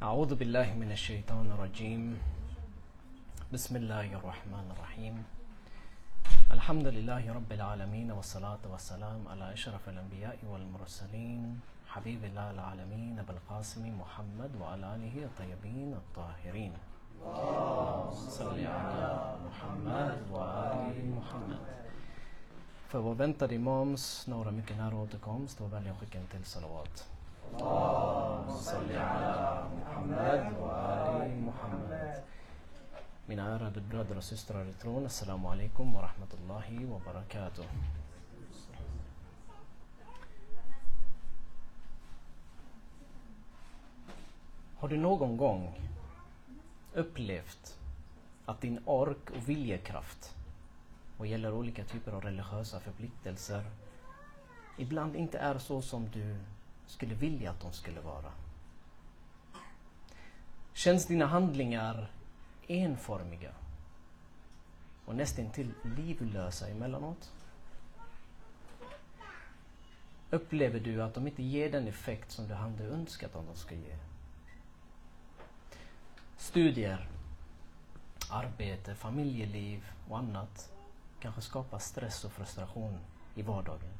أعوذ بالله من الشيطان الرجيم. بسم الله الرحمن الرحيم. الحمد لله رب العالمين والصلاة والسلام على أشرف الأنبياء والمرسلين حبيب الله العالمين أبو القاسم محمد وعلى آله الطيبين الطاهرين. صل على محمد وآل محمد. Väntade imams några mycket nära återkomst och till salawat. Mina ärade bröder och systrar i tron, Assalamu alaikum wa rahmatullahi wa barakatuh. Har du någon gång upplevt att din ork och viljekraft vad gäller olika typer av religiösa förpliktelser ibland inte är så som du skulle vilja att de skulle vara. Känns dina handlingar enformiga och nästintill livlösa emellanåt? Upplever du att de inte ger den effekt som du hade önskat att de ska ge? Studier, arbete, familjeliv och annat kanske skapar stress och frustration i vardagen.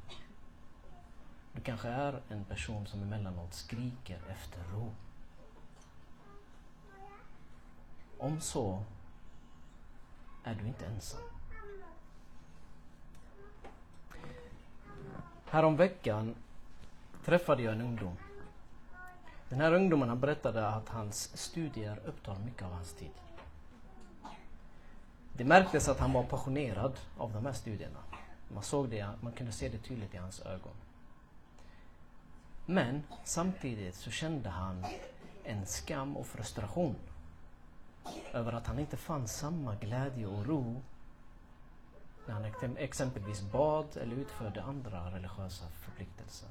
Du kanske är en person som emellanåt skriker efter ro. Om så är du inte ensam. Häromveckan träffade jag en ungdom. Den här ungdomen han berättade att hans studier upptar mycket av hans tid. Det märktes att han var passionerad av de här studierna. Man, såg det, man kunde se det tydligt i hans ögon. Men samtidigt så kände han en skam och frustration över att han inte fann samma glädje och ro när han exempelvis bad eller utförde andra religiösa förpliktelser.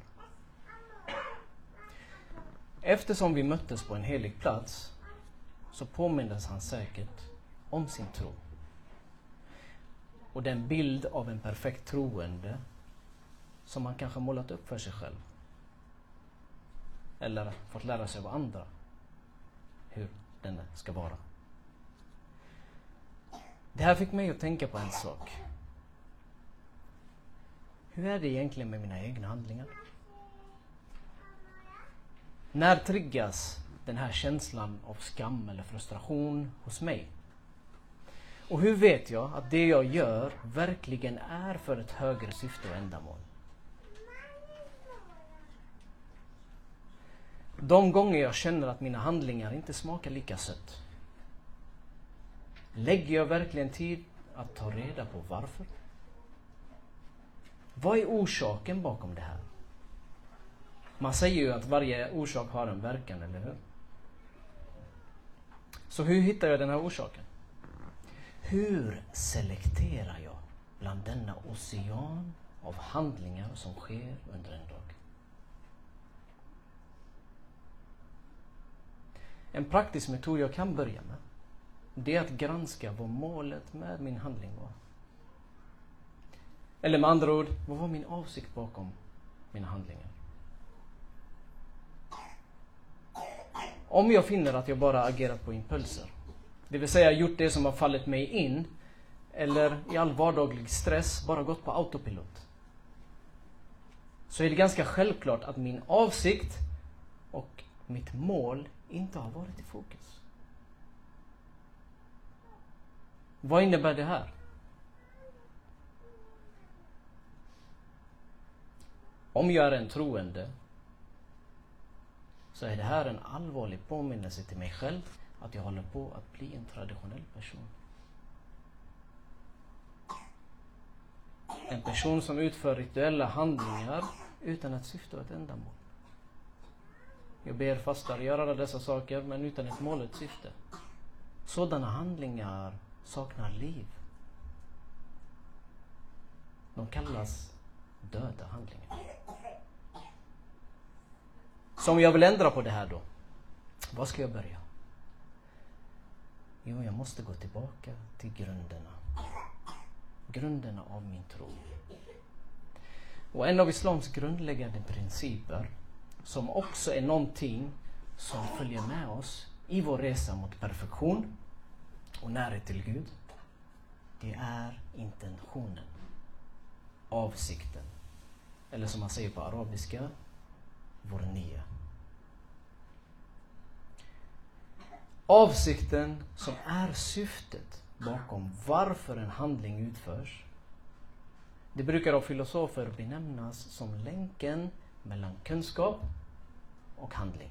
Eftersom vi möttes på en helig plats så påmindes han säkert om sin tro och den bild av en perfekt troende som han kanske målat upp för sig själv. Eller fått lära sig av andra hur den ska vara. Det här fick mig att tänka på en sak. Hur är det egentligen med mina egna handlingar? När triggas den här känslan av skam eller frustration hos mig? Och hur vet jag att det jag gör verkligen är för ett högre syfte och ändamål? De gånger jag känner att mina handlingar inte smakar lika sött. Lägger jag verkligen tid att ta reda på varför? Vad är orsaken bakom det här? Man säger ju att varje orsak har en verkan, eller hur? Så hur hittar jag den här orsaken? Hur selekterar jag bland denna ocean av handlingar som sker under en dag? En praktisk metod jag kan börja med det är att granska vad målet med min handling var. Eller med andra ord, vad var min avsikt bakom mina handlingar? Om jag finner att jag bara agerat på impulser det vill säga gjort det som har fallit mig in. Eller i all vardaglig stress bara gått på autopilot. Så är det ganska självklart att min avsikt och mitt mål inte har varit i fokus. Vad innebär det här? Om jag är en troende så är det här en allvarlig påminnelse till mig själv att jag håller på att bli en traditionell person. En person som utför rituella handlingar utan ett syfte och ett ändamål. Jag ber, fastar, gör alla dessa saker men utan ett mål och ett syfte. Sådana handlingar saknar liv. De kallas döda handlingar. Så om jag vill ändra på det här då, var ska jag börja? Jo, jag måste gå tillbaka till grunderna. Grunderna av min tro. Och en av Islams grundläggande principer, som också är någonting som följer med oss i vår resa mot perfektion och närhet till Gud, det är intentionen. Avsikten. Eller som man säger på arabiska, vår nia. Avsikten som är syftet bakom varför en handling utförs. Det brukar av filosofer benämnas som länken mellan kunskap och handling.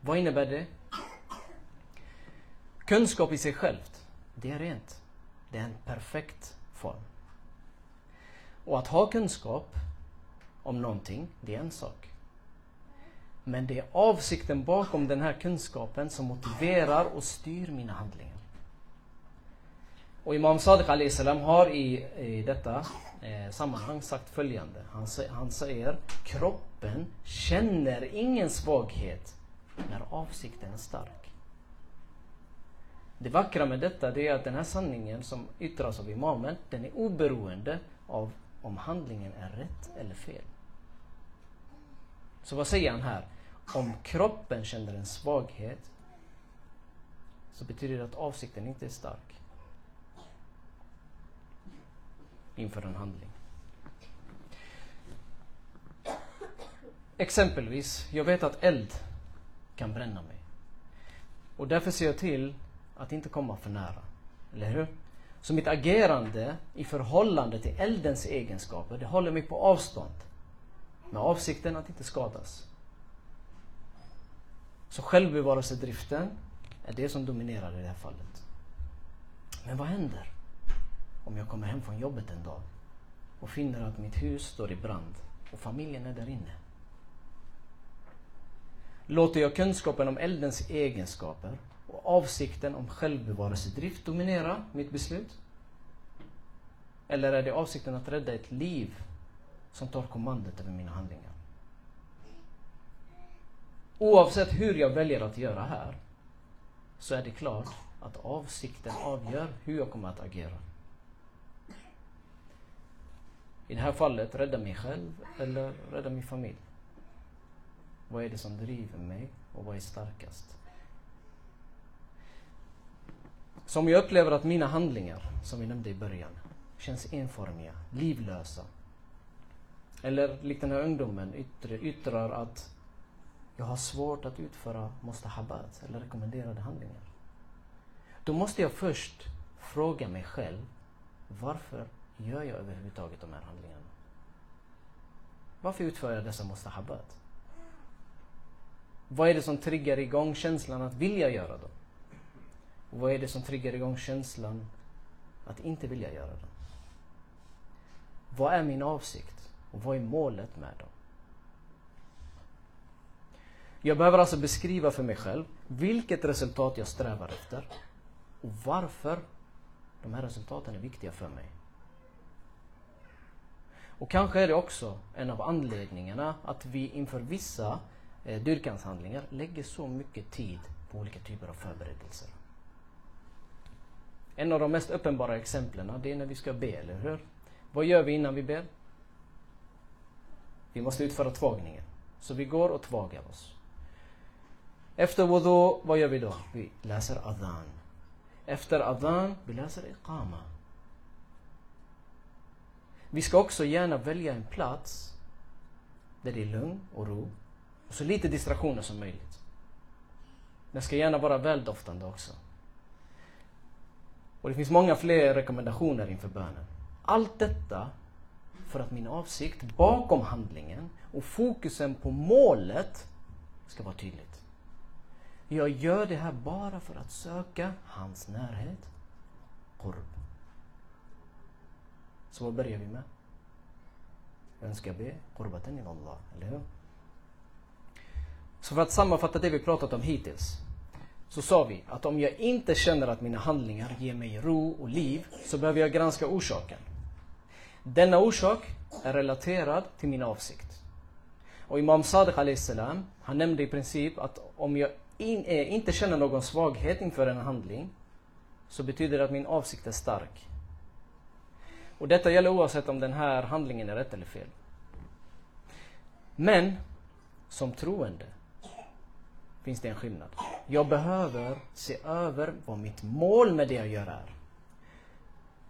Vad innebär det? Kunskap i sig självt, det är rent. Det är en perfekt form. Och att ha kunskap om någonting, det är en sak. Men det är avsikten bakom den här kunskapen som motiverar och styr mina handlingar. Och Imam Sadiq salam har i, i detta eh, sammanhang sagt följande. Han, han säger kroppen känner ingen svaghet när avsikten är stark. Det vackra med detta det är att den här sanningen som yttras av imamen, den är oberoende av om handlingen är rätt eller fel. Så vad säger han här? Om kroppen känner en svaghet så betyder det att avsikten inte är stark inför en handling. Exempelvis, jag vet att eld kan bränna mig. Och därför ser jag till att inte komma för nära. Eller hur? Så mitt agerande i förhållande till eldens egenskaper, det håller mig på avstånd. Med avsikten att inte skadas. Så självbevarelsedriften är det som dominerar i det här fallet. Men vad händer om jag kommer hem från jobbet en dag och finner att mitt hus står i brand och familjen är där inne? Låter jag kunskapen om eldens egenskaper och avsikten om självbevarelsedrift dominera mitt beslut? Eller är det avsikten att rädda ett liv som tar kommandot över mina handlingar? Oavsett hur jag väljer att göra här så är det klart att avsikten avgör hur jag kommer att agera. I det här fallet, rädda mig själv eller rädda min familj. Vad är det som driver mig och vad är starkast? Som jag upplever att mina handlingar, som vi nämnde i början, känns enformiga, livlösa. Eller likt den här ungdomen yttrar, yttrar att jag har svårt att utföra mustahabat eller rekommenderade handlingar. Då måste jag först fråga mig själv varför gör jag överhuvudtaget de här handlingarna? Varför utför jag dessa mustahabat? Vad är det som triggar igång känslan att vilja göra dem? Och vad är det som triggar igång känslan att inte vilja göra dem? Vad är min avsikt? Och vad är målet med dem? Jag behöver alltså beskriva för mig själv vilket resultat jag strävar efter och varför de här resultaten är viktiga för mig. Och kanske är det också en av anledningarna att vi inför vissa eh, dyrkanshandlingar lägger så mycket tid på olika typer av förberedelser. En av de mest uppenbara exemplen det är när vi ska be, eller hur? Vad gör vi innan vi ber? Vi måste utföra tvagningen. Så vi går och tvagar oss. Efter wudu, vad gör vi då? Vi läser adhan. Efter adhan, vi läser iqama. Vi ska också gärna välja en plats där det är lugn och ro och så lite distraktioner som möjligt. Den ska gärna vara väldoftande också. Och det finns många fler rekommendationer inför bönen. Allt detta för att min avsikt bakom handlingen och fokusen på målet ska vara tydligt. Jag gör det här bara för att söka hans närhet, Korb. Så vad börjar vi med? Vem ska be? Qurbatan ila Allah, eller hur? Så för att sammanfatta det vi pratat om hittills. Så sa vi att om jag inte känner att mina handlingar ger mig ro och liv så behöver jag granska orsaken. Denna orsak är relaterad till min avsikt. Och Imam Sadiq salam, han nämnde i princip att om jag in, eh, inte känner någon svaghet inför en handling så betyder det att min avsikt är stark. Och detta gäller oavsett om den här handlingen är rätt eller fel. Men som troende finns det en skillnad. Jag behöver se över vad mitt mål med det jag gör är.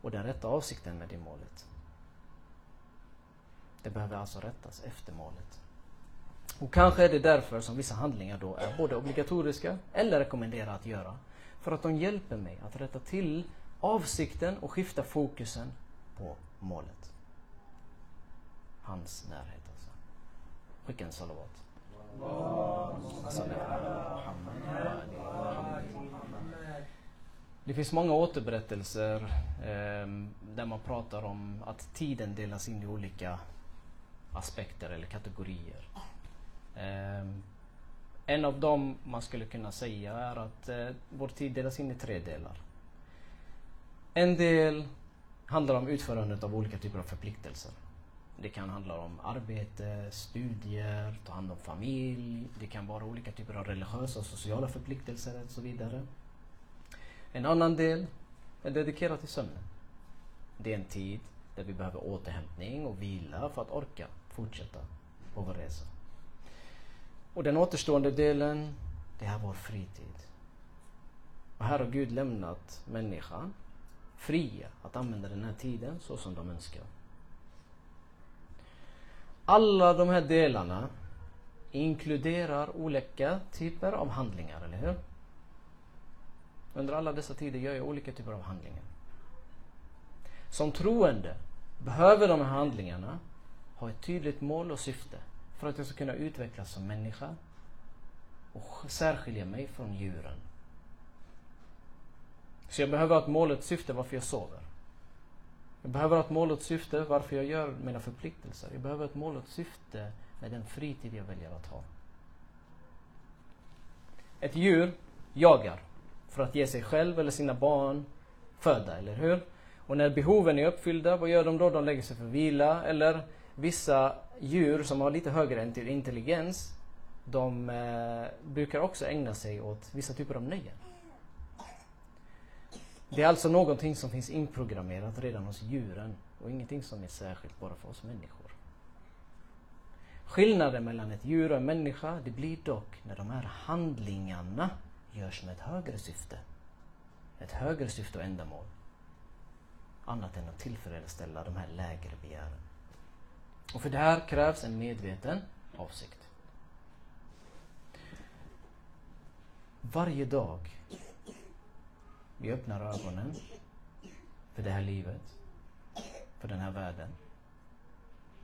Och den rätta avsikten med det målet. Det behöver alltså rättas efter målet. Och kanske är det därför som vissa handlingar då är både obligatoriska eller rekommenderade att göra. För att de hjälper mig att rätta till avsikten och skifta fokusen på målet. Hans närhet alltså. Skicka en salavat. Alltså, Det finns många återberättelser eh, där man pratar om att tiden delas in i olika aspekter eller kategorier. Eh, en av dem man skulle kunna säga är att eh, vår tid delas in i tre delar. En del handlar om utförandet av olika typer av förpliktelser. Det kan handla om arbete, studier, ta hand om familj. Det kan vara olika typer av religiösa och sociala förpliktelser och så vidare. En annan del är dedikerad till sömnen. Det är en tid där vi behöver återhämtning och vila för att orka fortsätta på vår resa. Och den återstående delen, det är vår fritid. Och här har Gud lämnat människan fria att använda den här tiden så som de önskar. Alla de här delarna inkluderar olika typer av handlingar, eller hur? Under alla dessa tider gör jag olika typer av handlingar. Som troende behöver de här handlingarna ha ett tydligt mål och syfte för att jag ska kunna utvecklas som människa och särskilja mig från djuren. Så jag behöver ha ett mål och ett syfte varför jag sover. Jag behöver ha ett mål och ett syfte varför jag gör mina förpliktelser. Jag behöver ett mål och ett syfte med den fritid jag väljer att ha. Ett djur jagar för att ge sig själv eller sina barn föda, eller hur? Och när behoven är uppfyllda, vad gör de då? De lägger sig för vila eller vissa djur som har lite högre intelligens, de eh, brukar också ägna sig åt vissa typer av nöjen. Det är alltså någonting som finns inprogrammerat redan hos djuren och ingenting som är särskilt bara för oss människor. Skillnaden mellan ett djur och en människa, det blir dock när de här handlingarna görs med ett högre syfte. Ett högre syfte och ändamål. Annat än att tillfredsställa de här lägre begären. Och för det här krävs en medveten avsikt. Varje dag vi öppnar ögonen för det här livet, för den här världen,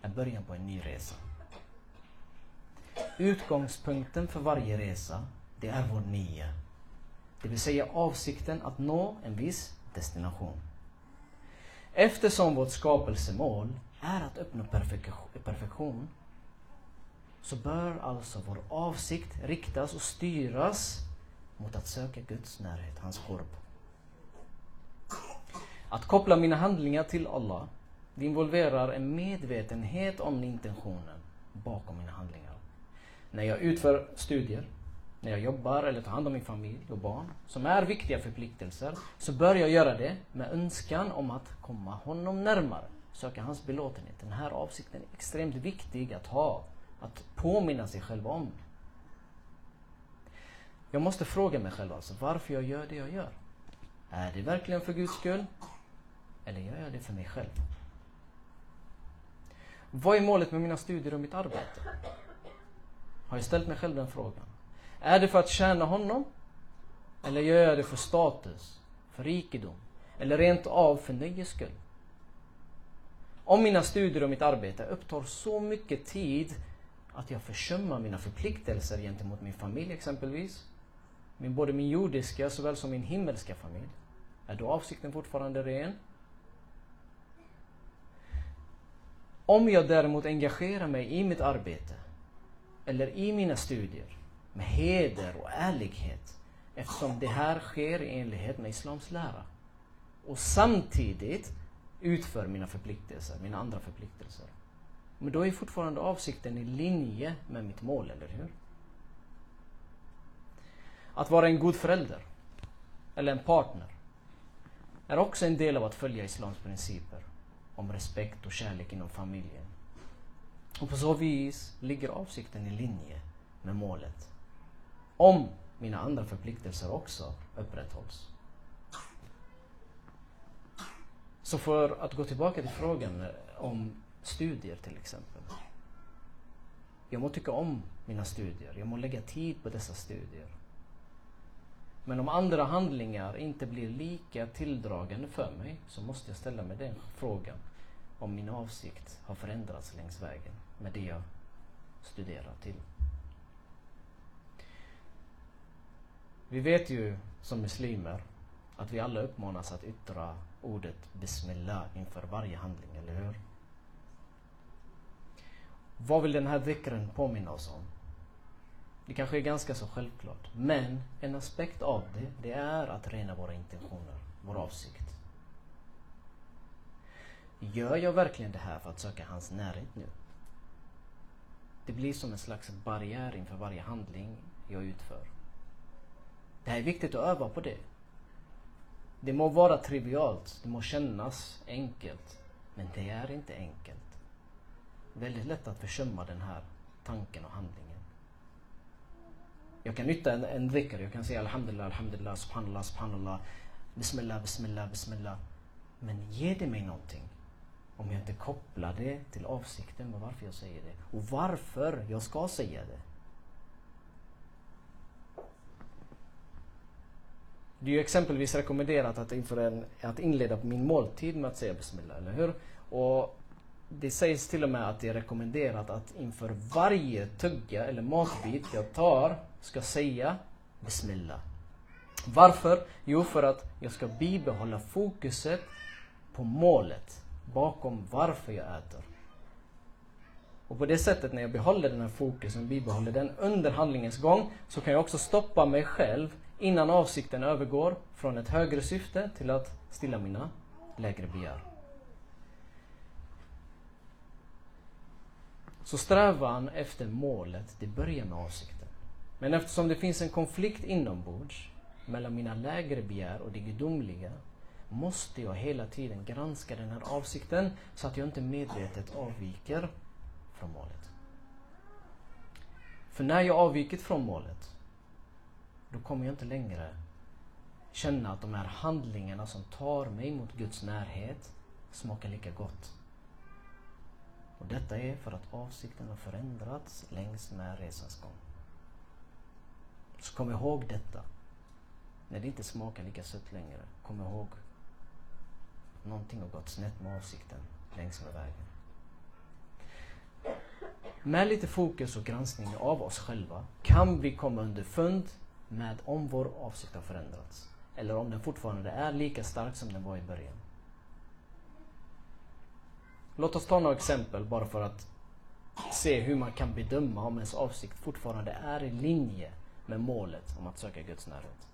är början på en ny resa. Utgångspunkten för varje resa, det är vår nia. Det vill säga avsikten att nå en viss destination. Eftersom vårt skapelsemål är att uppnå perfektion så bör alltså vår avsikt riktas och styras mot att söka Guds närhet, hans korp. Att koppla mina handlingar till Allah, det involverar en medvetenhet om intentionen bakom mina handlingar. När jag utför studier, när jag jobbar eller tar hand om min familj och barn, som är viktiga förpliktelser, så bör jag göra det med önskan om att komma honom närmare, söka hans belåtenhet. Den här avsikten är extremt viktig att ha, att påminna sig själv om. Jag måste fråga mig själv alltså varför jag gör det jag gör. Är det verkligen för Guds skull? Eller gör jag det för mig själv? Vad är målet med mina studier och mitt arbete? Har jag ställt mig själv den frågan? Är det för att tjäna honom? Eller gör jag det för status, för rikedom? Eller rent av för nöjes skull? Om mina studier och mitt arbete upptar så mycket tid att jag försummar mina förpliktelser gentemot min familj exempelvis, min, både min jordiska såväl som min himmelska familj, är då avsikten fortfarande ren? Om jag däremot engagerar mig i mitt arbete eller i mina studier med heder och ärlighet eftersom det här sker i enlighet med Islams lära och samtidigt utför mina förpliktelser, mina andra förpliktelser. Men då är fortfarande avsikten i linje med mitt mål, eller hur? Att vara en god förälder eller en partner är också en del av att följa Islams principer om respekt och kärlek inom familjen. Och på så vis ligger avsikten i linje med målet. Om mina andra förpliktelser också upprätthålls. Så för att gå tillbaka till frågan eh, om studier till exempel. Jag må tycka om mina studier, jag må lägga tid på dessa studier. Men om andra handlingar inte blir lika tilldragande för mig så måste jag ställa mig den frågan om min avsikt har förändrats längs vägen med det jag studerar till. Vi vet ju som muslimer att vi alla uppmanas att yttra ordet Bismillah inför varje handling, eller hur? Vad vill den här dhikren påminna oss om? Det kanske är ganska så självklart. Men en aspekt av det, det är att rena våra intentioner, vår avsikt. Gör jag verkligen det här för att söka hans närhet nu? Det blir som en slags barriär inför varje handling jag utför. Det här är viktigt att öva på det. Det må vara trivialt, det må kännas enkelt. Men det är inte enkelt. Väldigt lätt att försumma den här tanken och handlingen. Jag kan nytta en, en dhikr, jag kan säga Alhamdulillah, Alhamdulillah, Subhanallah, Subhanallah, Bismillah, Bismillah, Bismillah. Men ger det mig någonting? Om jag inte kopplar det till avsikten med varför jag säger det. Och varför jag ska säga det. Det är ju exempelvis rekommenderat att, inför en, att inleda min måltid med att säga Bismillah, eller hur? Och det sägs till och med att det är rekommenderat att inför varje tugga eller matbit jag tar ska säga Bismillah. Varför? Jo, för att jag ska bibehålla fokuset på målet bakom varför jag äter. Och på det sättet när jag behåller den här fokusen, bibehåller den under handlingens gång, så kan jag också stoppa mig själv innan avsikten övergår från ett högre syfte till att stilla mina lägre begär. Så strävan efter målet, det börjar med avsikten. Men eftersom det finns en konflikt inombords mellan mina lägre begär och det gudomliga måste jag hela tiden granska den här avsikten så att jag inte medvetet avviker från målet. För när jag avvikit från målet, då kommer jag inte längre känna att de här handlingarna som tar mig mot Guds närhet smakar lika gott. Och detta är för att avsikten har förändrats längs med resans gång. Så kom ihåg detta. När det inte smakar lika sött längre, kom ihåg någonting har gått snett med avsikten längs med vägen. Med lite fokus och granskning av oss själva kan vi komma underfund med om vår avsikt har förändrats. Eller om den fortfarande är lika stark som den var i början. Låt oss ta några exempel bara för att se hur man kan bedöma om ens avsikt fortfarande är i linje med målet om att söka Guds närhet.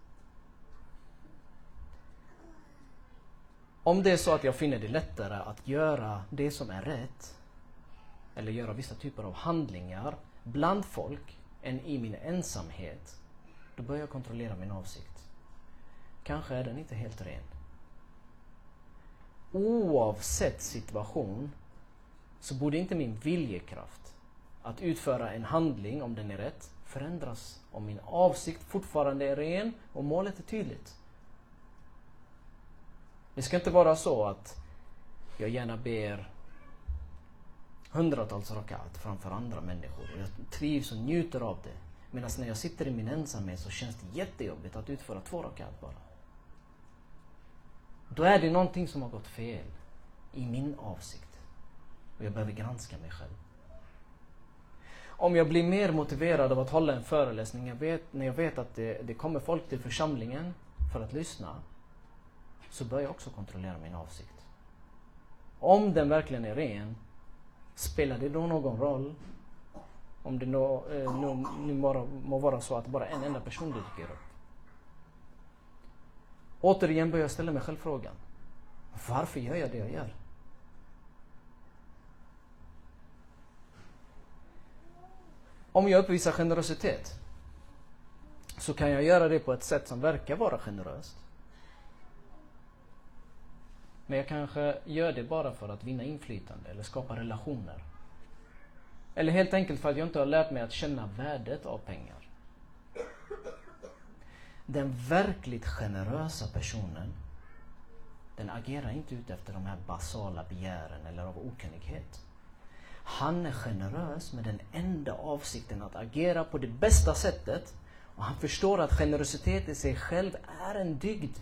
Om det är så att jag finner det lättare att göra det som är rätt eller göra vissa typer av handlingar bland folk än i min ensamhet, då börjar jag kontrollera min avsikt. Kanske är den inte helt ren. Oavsett situation så borde inte min viljekraft att utföra en handling, om den är rätt, förändras om min avsikt fortfarande är ren och målet är tydligt. Det ska inte vara så att jag gärna ber hundratals rakat framför andra människor. Jag trivs och njuter av det. Medan när jag sitter i min ensamhet så känns det jättejobbigt att utföra två rakat bara. Då är det någonting som har gått fel i min avsikt. Och jag behöver granska mig själv. Om jag blir mer motiverad av att hålla en föreläsning, jag vet, när jag vet att det, det kommer folk till församlingen för att lyssna, så bör jag också kontrollera min avsikt. Om den verkligen är ren, spelar det då någon roll om det nå, eh, nu, nu må, må vara så att bara en enda person dyker upp? Återigen börjar jag ställa mig själv frågan. Varför gör jag det jag gör? Om jag uppvisar generositet så kan jag göra det på ett sätt som verkar vara generöst. Men jag kanske gör det bara för att vinna inflytande eller skapa relationer. Eller helt enkelt för att jag inte har lärt mig att känna värdet av pengar. den verkligt generösa personen den agerar inte ut efter de här basala begären eller av okunnighet. Han är generös med den enda avsikten att agera på det bästa sättet och han förstår att generositet i sig själv är en dygd.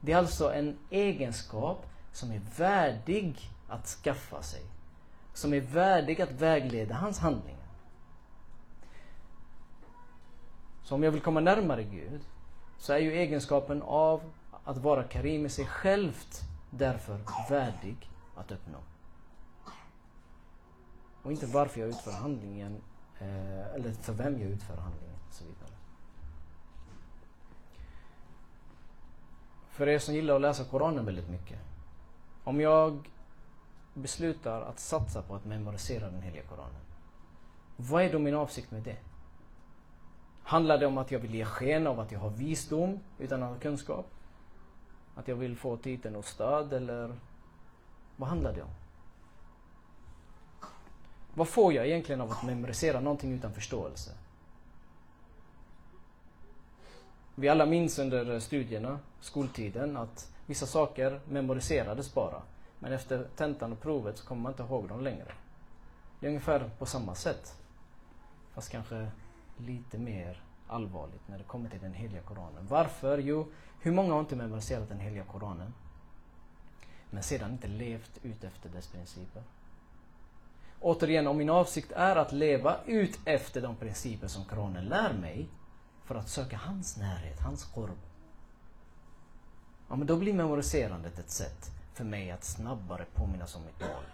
Det är alltså en egenskap som är värdig att skaffa sig. Som är värdig att vägleda hans handlingar. Så om jag vill komma närmare Gud så är ju egenskapen av att vara karim i sig självt därför värdig att uppnå. Och inte varför jag utför handlingen eh, eller för vem jag utför handlingen och så vidare. För er som gillar att läsa Koranen väldigt mycket. Om jag beslutar att satsa på att memorisera den heliga Koranen. Vad är då min avsikt med det? Handlar det om att jag vill ge sken av att jag har visdom utan att ha kunskap? Att jag vill få titeln och stöd eller vad handlar det om? Vad får jag egentligen av att memorisera någonting utan förståelse? Vi alla minns under studierna, skoltiden, att vissa saker memoriserades bara. Men efter tentan och provet så kommer man inte ihåg dem längre. Det är ungefär på samma sätt. Fast kanske lite mer allvarligt när det kommer till den heliga Koranen. Varför? Jo, hur många har inte memoriserat den heliga Koranen? Men sedan inte levt ut efter dess principer. Återigen, om min avsikt är att leva ut efter de principer som Koranen lär mig för att söka hans närhet, hans korv. Ja, men då blir memoriserandet ett sätt för mig att snabbare påminnas om mitt mål.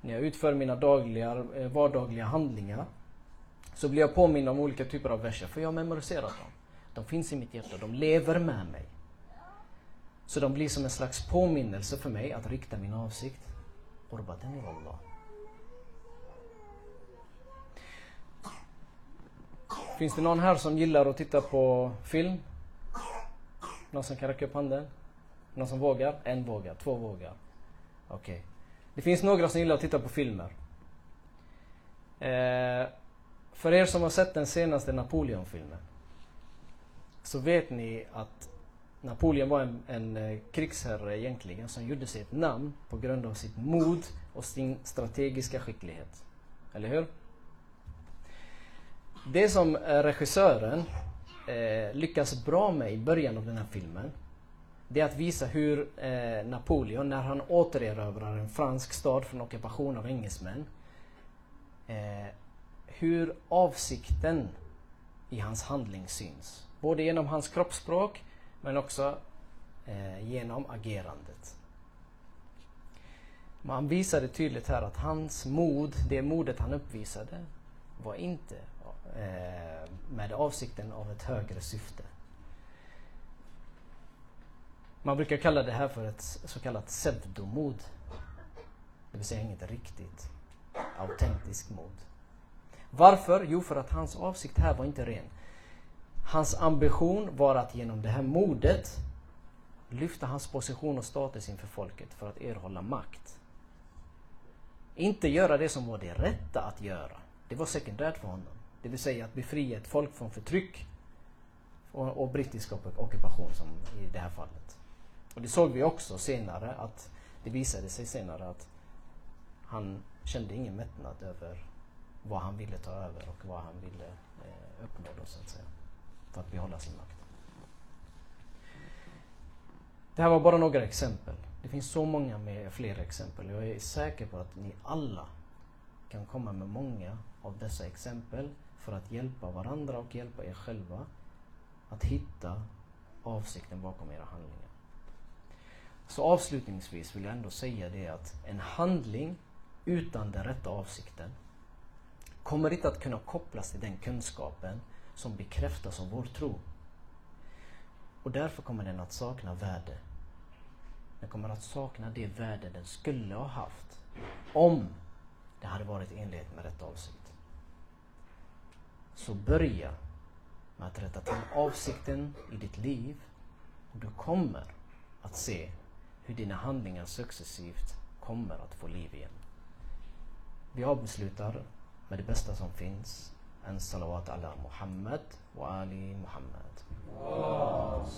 När jag utför mina dagliga, eh, vardagliga handlingar så blir jag påmind om olika typer av verser, för jag har memoriserat dem. De finns i mitt hjärta, de lever med mig. Så de blir som en slags påminnelse för mig att rikta min avsikt. Qurbaten Allah. Finns det någon här som gillar att titta på film? Någon som kan räcka upp handen? Någon som vågar? En vågar, två vågar. Okej. Okay. Det finns några som gillar att titta på filmer. Eh, för er som har sett den senaste Napoleon-filmen så vet ni att Napoleon var en, en eh, krigsherre egentligen som gjorde sig ett namn på grund av sitt mod och sin strategiska skicklighet. Eller hur? Det som eh, regissören eh, lyckas bra med i början av den här filmen det är att visa hur eh, Napoleon, när han återerövrar en fransk stad från ockupation av engelsmän, eh, hur avsikten i hans handling syns. Både genom hans kroppsspråk men också eh, genom agerandet. Man visade tydligt här att hans mod, det modet han uppvisade, var inte Eh, med avsikten av ett högre syfte. Man brukar kalla det här för ett så kallat pseudomod. Det vill säga inget riktigt autentiskt mod. Varför? Jo, för att hans avsikt här var inte ren. Hans ambition var att genom det här modet lyfta hans position och status inför folket för att erhålla makt. Inte göra det som var det rätta att göra. Det var sekundärt för honom. Det vill säga att befria ett folk från förtryck och, och brittisk ockupation som i det här fallet. Och det såg vi också senare att det visade sig senare att han kände ingen mättnad över vad han ville ta över och vad han ville eh, uppnå då, så att säga. För att behålla sin makt. Det här var bara några exempel. Det finns så många med fler exempel. Jag är säker på att ni alla kan komma med många av dessa exempel för att hjälpa varandra och hjälpa er själva att hitta avsikten bakom era handlingar. Så avslutningsvis vill jag ändå säga det att en handling utan den rätta avsikten kommer inte att kunna kopplas till den kunskapen som bekräftas av vår tro. Och därför kommer den att sakna värde. Den kommer att sakna det värde den skulle ha haft om det hade varit i enlighet med rätt avsikt. Så börja med att rätta till avsikten i ditt liv och du kommer att se hur dina handlingar successivt kommer att få liv igen. Vi avslutar med det bästa som finns. En salawat ala Muhammad wa Ali Muhammad. Wow.